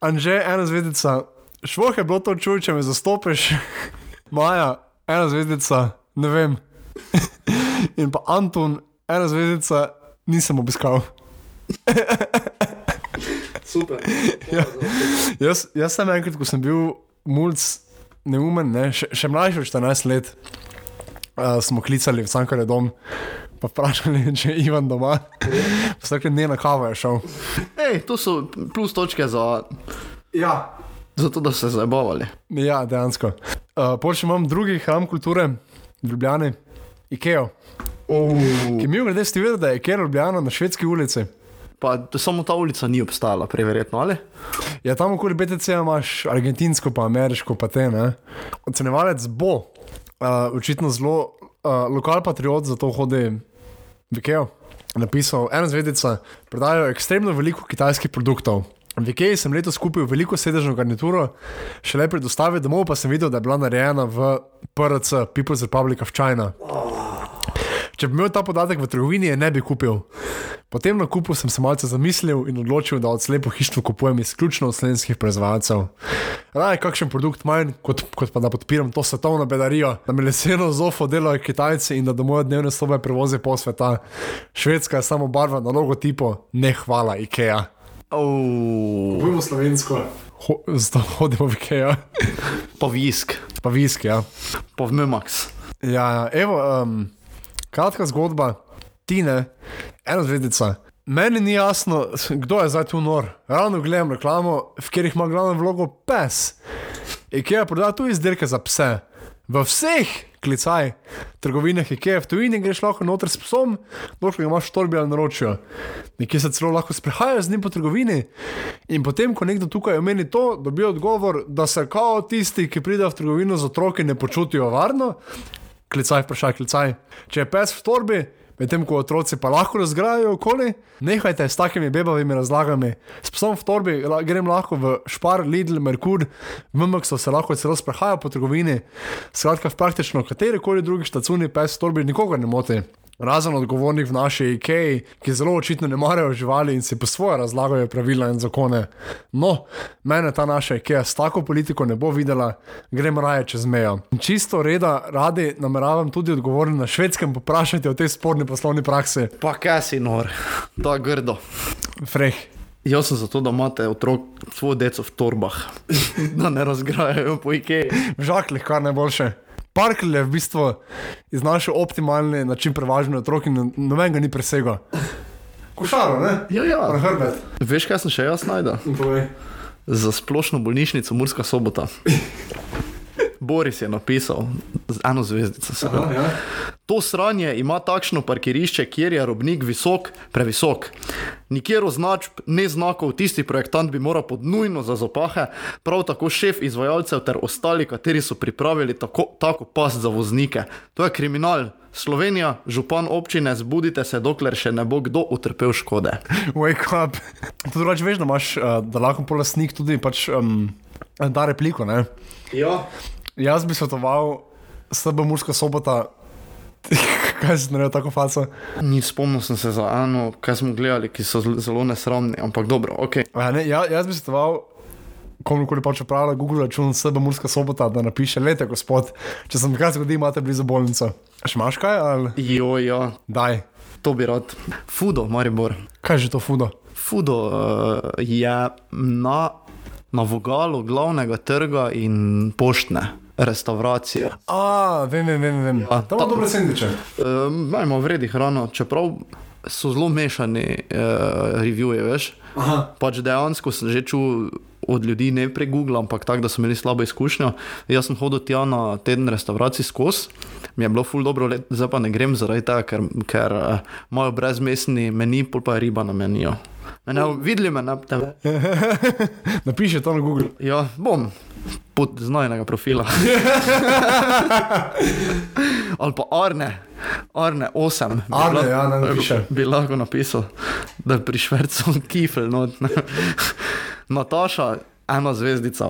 Anže, ena zvezdica, švoh je bilo to čuj, če me zastopiš, Maja, ena zvezdica, ne vem. In pa Anton, ena zvezdica, nisem obiskal. Super. Ja. Jaz, jaz sem enkrat, ko sem bil mulj neumen, ne, še, še mlajši od 14 let, uh, smo klicali v Sankare dom, pa vprašali, če je Ivan doma. Vsak dan na kavo je šel. Ej, to so plus točke za, Ja. za to, da so se zabavali. Ja, dejansko. Uh, še imam drugi hram kulture, v Ljubljani, Ikeo. Ki mi je glede ste videli, da je Ikea Ljubljana na švedski ulici. Pa samo ta ulica ni obstajala, preverjetno ali? Ja, tam okoli BTC imaš argentinsko, pa ameriško, pa te ne. Ocenevalec bo uh, očitno zelo uh, lokal patriot, zato hodi v Ikeo. Napisal ena zvezdica, prodajajo ekstremno veliko kitajskih produktov. V Ikeji sem letos kupil veliko sedežno garnituro, šele pri dostavi domov pa sem videl, da je bila narejena v PRC, People's Republic of China. Če bi imel ta podatek v trgovini, je ne bi kupil. Po tem nakupu sem se malce zamislil in odločil, da od slepo hištvo kupujem izključno od slovenskih proizvajalcev. Raje kakšen produkt manj, kot, kot pa da podpiram to svetovno bedarijo, da mi leseno zofo delajo Kitajci in da do moje dnevne sobe prevozi po sveta. Švedska je samo barva na logotipu, ne hvala IKEA. Oh, Bojmo slovensko. Ho, zato hodimo v IKEA. pa visk, Pa viski, ja. pa v Memax. Ja, evo, um, kratka zgodba, Tine, ena zvezdica. Meni ni jasno, kdo je zdaj tu nor. Ravno gledam reklamo, v kateri ima glavno vlogo pes. IKEA prodaja tu izdelke za pse. V vseh klicaj, trgovinah IKEA v tujini greš lahko noter s psom, dokler ga imaš v torbi ali naročijo. Nekje se celo lahko sprehajajo z njim po trgovini in potem, ko nekdo tukaj omeni to, dobijo odgovor, da se kao tisti, ki pridejo v trgovino z otroki, ne počutijo varno. Klicaj, vprašaj, klicaj. Če je pes v torbi, medtem ko otroci pa lahko razgrajajo okoli, nehajte s takimi bebavimi razlagami. S psom v torbi grem lahko v Špar, Lidl, Merkur, v Mmaksu se lahko celo sprehajajo po trgovini. Skratka, v praktično kateri koli drugi štacuni pes v torbi nikogar ne moti. Razen odgovornih v naši IKEA, ki zelo očitno ne marajo živali in si po svoje razlagajo pravila in zakone. No, mene ta naša IKEA s tako politiko ne bo videla, grem raje čez mejo. In čisto reda, radi nameravam tudi odgovorni na švedskem poprašati o tej sporni poslovni praksi. Pa kaj si nor, ta grdo. Freh. Jaz sem zato, da imate otrok svojo deco v torbah, da ne razgrajajo po Ikei. V žaklih, kar najboljše. Parkle je v bistvu iznašel optimalni način prevažanja otrok in noben ga ni presegel. Košaro, ne? Ja, ja. Na hrbet. Veš, kaj sem še jaz najdel? Za splošno bolnišnico Murska sobota. Boris je napisal, z eno zvezdico. seveda. ja. To sranje ima takšno parkirišče, kjer je robnik visok, previsok. Nikjer označb, ne znakov, tisti projektant bi moral pod nujno za zopahe, prav tako šef izvajalcev ter ostali, kateri so pripravili tako, tako pas za voznike. To je kriminal. Slovenija, župan občine, zbudite se, dokler še ne bo kdo utrpel škode. Wake up. To drugače veš, da imaš, uh, da lahko polastnik tudi pač, um, da repliko. Ne? Ja. Jaz bi svetoval, sebe Murska sobota, kaj si naredil tako faco. Ni spomnil sem se za eno, kaj smo gledali, ki so zelo- nesramni, ampak dobro, ok. Ja, ne, ja, jaz bi svetoval, komukoli pač upravlja Google račun sebe Murska sobota, da napiše, lete gospod, če se mi kaj zgodi, imate blizu bolnico. Še imaš kaj ali? Jo, ja, Daj. to bi rad. Fudo, Maribor. Kaj je že to fudo? Fudo uh, je na, na vogalu glavnega trga in poštne restauracije. A, vem, vem, vem. vem. Ja, Tam ta- ima dobre sendviče. Um, Imamo vredi hrano, čeprav so zelo mešani uh, revije, veš. Aha. Pač dejansko sem že čutil od ljudi, ne prek Google, ampak tako, da so imeli slabo izkušnjo. Jaz sem hodil tja na teden restauracij skozi, mi je bilo ful dobro, let, zdaj pa ne grem zaradi tega, ker, ker uh, imajo brezmesni meni, pol pa je riba na menijo. Ne, videli me na TV. Napiši to na Google. Ja, bom. Pod znajnega profila. Ali pa Arne, Arne 8. bi Arne, lahko- ja, naj napiše. Bi lahko napisal, da je pri švercu kifel. Not, ne. Nataša, ena zvezdica.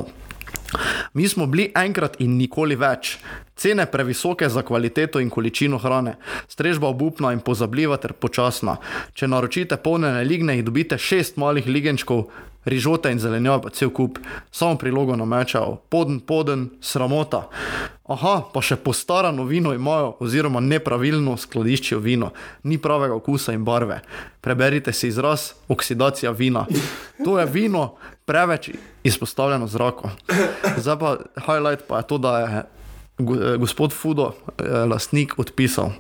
Mi smo bili enkrat in nikoli več. Cene previsoke za kvaliteto in količino hrane, strežba obupna in pozabljiva ter počasna. Če naročite polnjene ligne, jih dobite šest malih ligenčkov, rižote in zelenjave, pa cel kup, samo prilogo namečajo, poden, poden, sramota. Aha, pa še postarano vino imajo, oziroma nepravilno skladiščijo vino, ni pravega okusa in barve. Preberite si izraz oksidacija vina. To je vino preveč izpostavljeno zraku. Zdaj pa highlight pa je to, da je gospod Fudo, eh, lastnik, odpisal.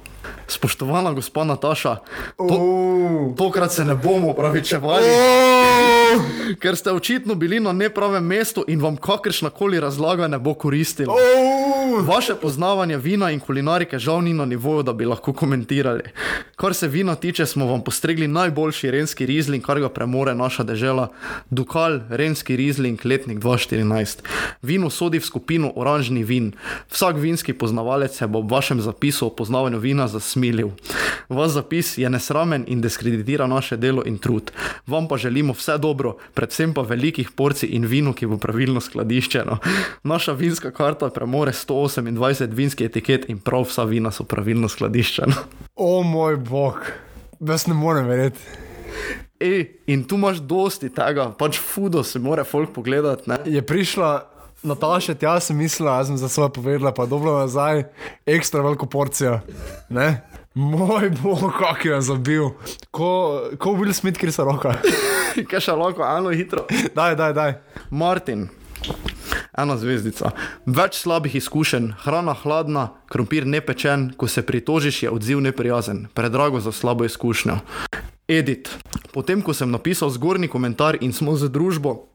Spoštovana gospa Nataša, to, tokrat se ne bomo opravičevali. Ker ste očitno bili na nepravem mestu in vam kakršna koli razlaga ne bo koristila. Vaše poznavanje vina in kulinarike žal ni na nivoju, da bi lahko komentirali. Kar se vina tiče, smo vam postregli najboljši renski rizling, kar ga premore naša dežela. Dukal, renski rizling, letnik 2014. Vino sodi v skupino oranžni vin. Vsak vinski poznavalec se bo ob vašem zapisu o poznavanju vina zasmilil. Vaš zapis je nesramen in diskreditira naše delo in trud. Vam pa želimo vse dobro, predvsem pa velikih porcij in vino, ki bo pravilno skladiščeno. Naša vinska karta premore 128 vinskih etiket in prav vsa vina so pravilno skladiščena. O moj bog, jaz ne morem verjeti. Ej, in tu imaš dosti tega, pač fudo se mora folk pogledati. Ne? Je prišla Nataša, tja sem mislila, jaz sem za svoje povedala, pa dobro nazaj, ekstra veliko porcijo. Ne? Moj bog, kako je zabil. Ko, ko Will Smith, kjer se roka. Kaj še lahko, eno hitro. Daj, daj, daj. Martin. Ena zvezdica. Več slabih izkušenj, hrana hladna, krompir nepečen, ko se pritožiš, je odziv neprijazen, predrago za slabo izkušnjo. Edit. Potem, ko sem napisal zgornji komentar in smo z družbo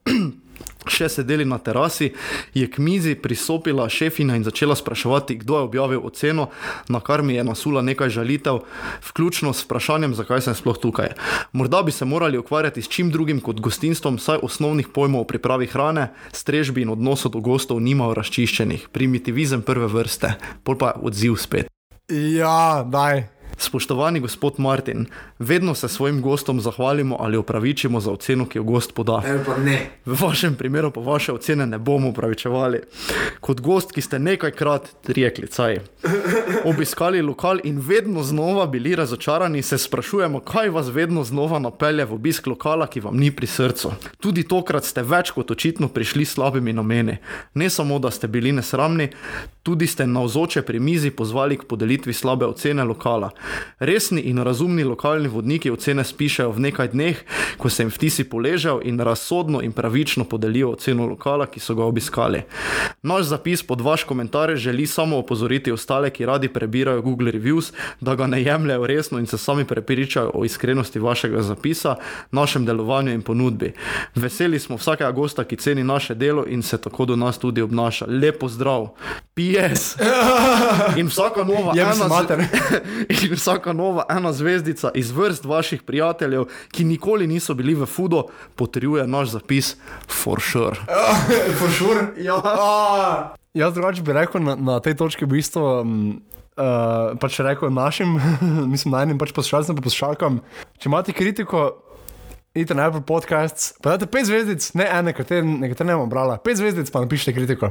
še sedeli na terasi, je k mizi pristopila šefina in začela spraševati, kdo je objavil oceno, na kar mi je nasula nekaj žalitev, vključno s vprašanjem, zakaj sem sploh tukaj. Morda bi se morali ukvarjati s čim drugim kot gostinstvom, saj osnovnih pojmov o pripravi hrane, strežbi in odnosu do gostov nimajo razčiščenih. Primitivizem prve vrste, pol pa odziv spet. Ja, daj. Spoštovani gospod Martin, vedno se svojim gostom zahvalimo ali opravičimo za oceno, ki jo gost poda. ne. V vašem primeru pa vaše ocene ne bomo upravičevali. Kot gost, ki ste nekajkrat, trije klicaj, obiskali lokal in vedno znova bili razočarani, se sprašujemo, kaj vas vedno znova napelje v obisk lokala, ki vam ni pri srcu. Tudi tokrat ste več kot očitno prišli s slabimi nameni. Ne samo, da ste bili nesramni, tudi ste navzoče pri mizi pozvali k podelitvi slabe ocene lokala. Resni in razumni lokalni vodniki ocene spišajo v nekaj dneh, ko se jim vtisi poležejo in razsodno in pravično podelijo oceno lokala, ki so ga obiskali. Naš zapis pod vaš komentar želi samo opozoriti ostale, ki radi prebirajo Google Reviews, da ga ne jemljajo resno in se sami prepričajo o iskrenosti vašega zapisa, našem delovanju in ponudbi. Veseli smo vsakega gosta, ki ceni naše delo in se tako do nas tudi obnaša. Lepo zdrav. PS. In vsaka nova se ena z- in vsaka nova ena zvezdica iz vrst vaših prijateljev, ki nikoli niso bili v Fudo, potrjuje naš zapis for sure. For sure. Ja. Jaz drugače bi rekel na, na tej točki v bistvu. Um, Uh, pač rekel našim, mislim, najnim pač poslušalcem, pa poslušalkam, če imate kritiko, idite na Apple Podcasts, pa dajte pet zvezdic, ne ene, nekatere nekatere ne bom brala, pet zvezdic pa napišite kritiko.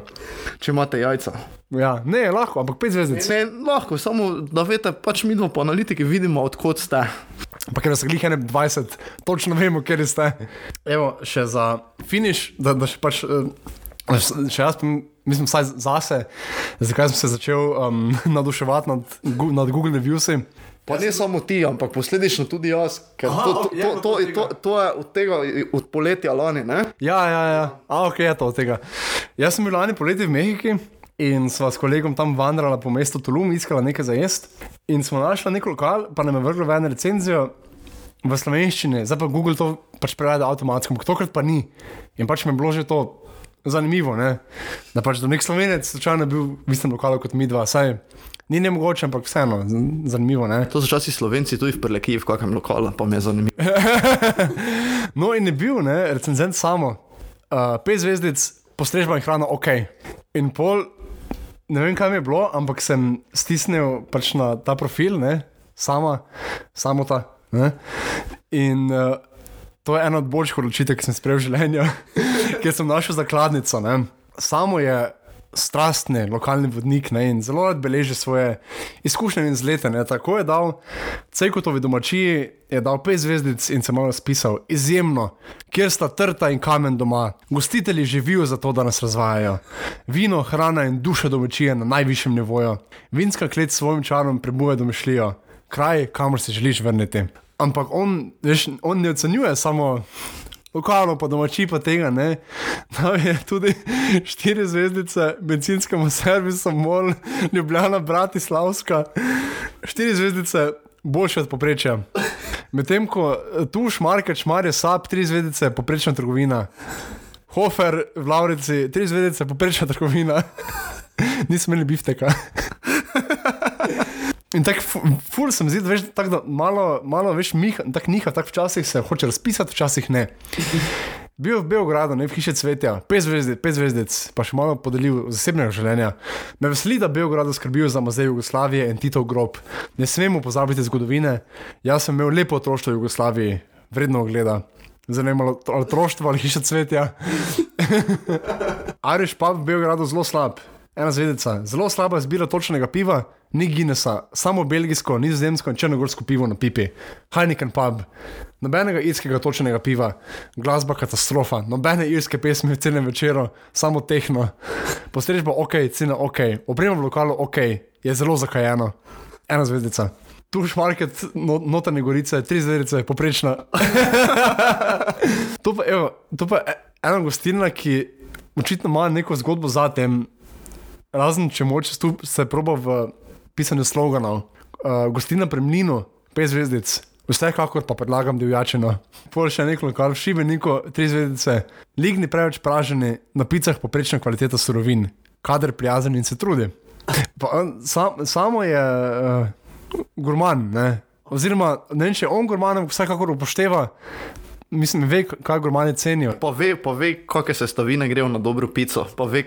Če imate jajca. Ja, ne, lahko, ampak pet zvezdic. Ne, lahko, samo da veste, pač mi dva po analitiki vidimo, odkot ste. Pa ker so glih 21, točno vemo, kje ste. Evo, še za finish, da, da še pač. Uh, Še jaz, mislim, vsaj zase, zakaj sem se začel um, naduševati nad, nad Google Reviewsi. Pa ne samo ti, ampak posledično tudi jaz, ker Aha, to, to, to, to, od to, to je od tega, od poletja lani, ne? Ja, ja, ja. A, ok, je to od tega. Jaz sem bil lani poleti v Mehiki in sva s kolegom tam vandrala po mestu Tulum, iskala nekaj za jesti. In smo našli nek lokal, pa nam je vrglo v eno recenzijo v slovenščini, zdaj pa Google to pač prevede avtomatsko, ampak tokrat pa ni. In pač mi je bilo že to zanimivo, ne? da pač do nek slovenec slučajno je bil v istem lokalu kot mi dva. Saj ni ne mogoče, ampak vseeno, zanimivo. Ne? To so časi slovenci tudi v Prlekiji, v kakem lokalu, pa mi je zanimivo. No, in je bil, ne, recenzent samo, uh, pet zvezdic, postrežba in hrana, ok. In pol ne vem, kam je bilo, ampak sem stisnil pač na ta profil, ne, sama, samo ta. Ne, in uh, to je ena od boljših odločitev, ki sem sprejel v življenju, ker sem našel zakladnico. Ne. Samo je strastni lokalni vodnik ne, in zelo rad beleži svoje izkušnje in zlete. Ne. Tako je dal Cejkotovi domačiji, je dal pet zvezdic in se malo spisal. Izjemno, kjer sta trta in kamen doma. Gostitelji živijo za to, da nas razvajajo. Vino, hrana in duša domačije na najvišjem nivoju. Vinska klet s svojim čarom prebuja domišljijo. Kraj, kamor se želiš vrniti. Ampak on, veš, on ne ocenjuje samo lokalno, pa domači pa tega ne. Da je tudi štiri zvezdice benzinskemu servisu, mol, Ljubljana, Bratislavska, štiri zvezdice boljše od poprečja. Medtem ko tu šmarke, šmarje, sap, tri zvezdice, poprečna trgovina. Hofer, v Laurici, tri zvezdice, poprečna trgovina. Nismo imeli bifteka. In tako, ful sem zid, veš, tako da malo, malo veš, miha, tako niha, tako včasih se hoče razpisati, včasih ne. Bil v Beogradu, ne v hiši cvetja, pet zvezdic, pet zvezdic, pa še malo podelil zasebnega življenja. Me veseli, da Beogradu skrbijo za muzej Jugoslavije in Tito grob. Ne smemo pozabiti zgodovine. Jaz sem imel lepo otroštvo v Jugoslaviji, vredno ogleda. Zanimalo otroštvo ali hiša cvetja. Ariš pa v Beogradu zelo slab. Ena zvezdica, zelo slaba izbira točnega piva, ni Guinnessa, samo belgijsko, nizozemsko in črnogorsko pivo na pipi. Heineken pub, nobenega irskega točnega piva, glasba katastrofa, nobene irske pesmi v celem večeru, samo tehno. Postrežba ok, cena ok, oprema v lokalu ok, je zelo zakajeno. Ena zvezdica. Tu šmarket, no, notranje gorice, tri zvezdice, poprečna. to, pa, evo, to pa je ena gostilna, ki očitno ima neko zgodbo za tem. Razen če moče se proba v pisanju sloganov, uh, gostina premnino, pet zvezdic, vsekakor pa predlagam divjačino. Pol še nekaj, kar šive neko, tri zvezdice, ligni preveč praženi, na picah poprečna kvaliteta surovin, kader prijazen in se trudi. Pa, sam, samo je uh, gurman, ne? oziroma ne vem, če on gurmanom vsekakor upošteva. Mislim, ve, kaj gurmani cenijo. Pa ve, pa ve kakšne sestavine grejo na dobro pico, pa ve,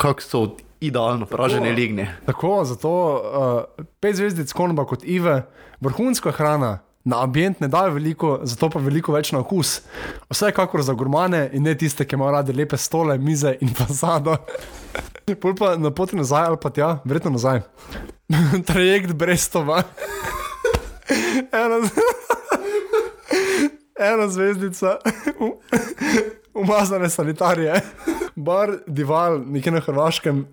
kakšne so idealno pražene ligne. Tako, zato uh, pet zvezdic konba kot Ive, vrhunska hrana. Na ambient ne dajo veliko, zato pa veliko več na okus. Vsekakor za gurmane in ne tiste, ki imajo rade lepe stole, mize in fasado. Pol pa na poti nazaj ali pa tja, verjetno nazaj. Trajekt Brestova. Ena, ena zvezdica, umazane sanitarije, bar Dival, nekje na Hrvaškem,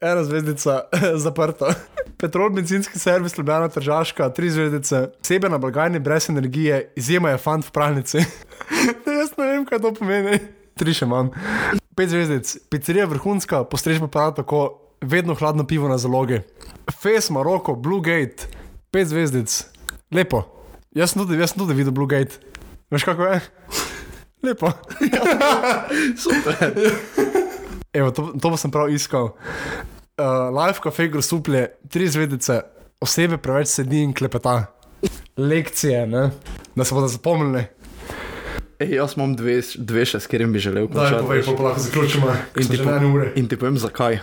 ena zvezdica, zaprta. Petrol, benzinski servis, Ljubljana, Tržaška, tri zvezdice, sebe na blagajni, brez energije, izjema je fant v pravnici. Jaz ne vem, kaj to pomeni. Tri še manj. Pet zvezdic, pizzerija vrhunska, postrežba prav tako, vedno hladno pivo na zalogi. Face, Maroko, Blue Gate, pet zvezdic, lepo. Jaz sem tudi, jaz sem tudi videl Blue Gate. Veš kako je? Lepo. Super. Evo, to, to pa sem prav iskal. Uh, live cafe grosuplje, tri zvezdice, osebe preveč sedi in klepeta. Lekcije, ne? da se bodo zapomnili. Ej, jaz imam dve, dve še, s katerimi bi želel Daj, končati. povej, pa lahko zaključimo. In ti, že po, ene ure. in ti povem zakaj.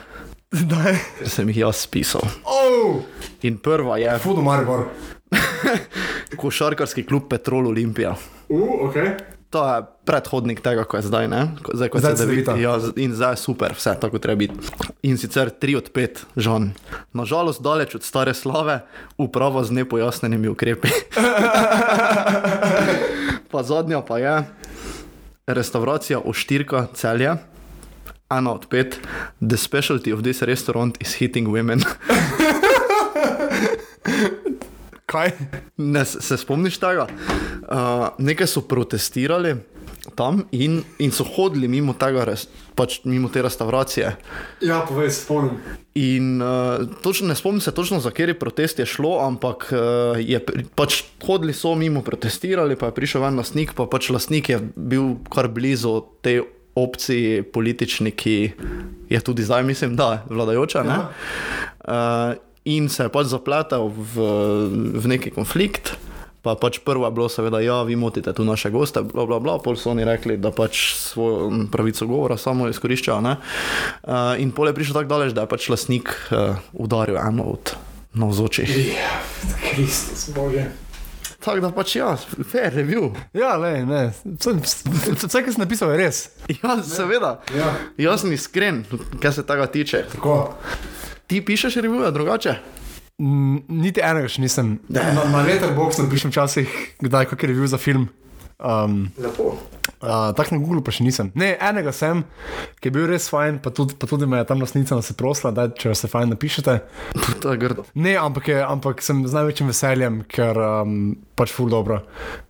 Daj. Ker sem jih jaz pisal. Oh, In prva je fudo Maribor. košarkarski klub Petrol Olimpija. Uh, ok. To je predhodnik tega, ko je zdaj, ne? Zdaj, ko Zdaj se Cedevita. ja, in zdaj je super, vse tako treba biti. In sicer 3 od 5, žal. Nažalost, daleč od stare slave, uprava z nepojasnenimi ukrepi. pa zadnja pa je restauracija Oštirka celja. Ena od pet, the specialty of this restaurant is hitting women. Kaj? Ne, se spomniš tega? Uh, nekaj so protestirali tam in, in so hodili mimo tega, pač mimo te restauracije. Ja, povej, spomnim. In uh, točno, ne spomnim se točno, za kateri protest je šlo, ampak uh, je pač hodili so mimo, protestirali, pa je prišel en lastnik, pa pač lastnik je bil kar blizu tej opciji politični, ki je tudi zdaj, mislim, da vladajoča. ne. Ja. Uh, in se je pač zapletel v, v neki konflikt. Pa pač prva je bilo, seveda, ja, vi motite tu naše goste, bla, bla, bla, pol so oni rekli, da pač svojo pravico govora samo izkoriščajo. ne. Uh, in pol je prišel tako daleč, da je pač lasnik uh, udaril eno od navzočih. Kristus, bože. Tako da pač ja, fair review. Ja, le, ne. Vse, vse, kar sem napisal, je res. Ja, seveda. Ja. Jaz sem iskren, kar se tega tiče. Tako. Ti pišeš revije drugače? Mm, Niti enega še nisem. Na, na Letterboxd napišem včasih, kdaj je kakšen review za film. Um, Lepo. uh, Tako na Google pa še nisem. Ne, enega sem, ki je bil res fajn, pa tudi, pa tudi me je tam lasnica se prosila, da če se fajn napišete. To je grdo. Ne, ampak, je, ampak sem z največjim veseljem, ker um, pač ful dobro.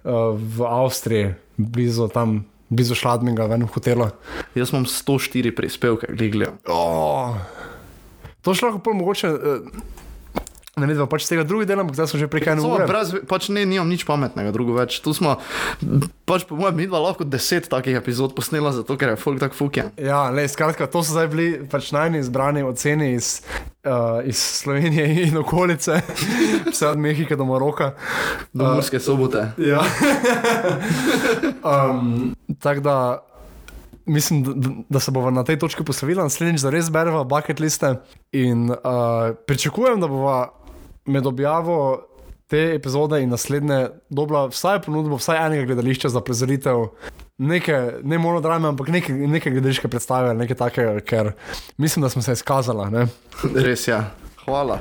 Uh, v Avstriji, blizu tam, blizu Šladminga, v enem hotelu. Jaz imam 104 prispevke, gliglja. Oh. To je lahko pol mogoče. Uh, Ne vem, pač tega drugega dela, zdaj smo že prek ene Samo ure. brez, pač ne, nimam nič pametnega, drugo več. Tu smo, pač po mojem, midva lahko deset takih epizod posnela, zato ker je folk tak fuken. Ja, le, skratka, to so zdaj bili pač najni izbrani oceni iz, uh, iz Slovenije in okolice, vse od Mehike do Maroka. Do Murske sobote. Ja. um, Tako da mislim, da, da se bomo na tej točki poslovili, naslednjič za res beremo bucket liste in uh, pričakujem, da bomo med objavo te epizode in naslednje dobila vsaj ponudbo, vsaj enega gledališča za prezoritev. Neke, ne monodrame, ampak neke, neke gledališke predstave, nekaj takega, ker mislim, da smo se izkazali. Res je. Hvala.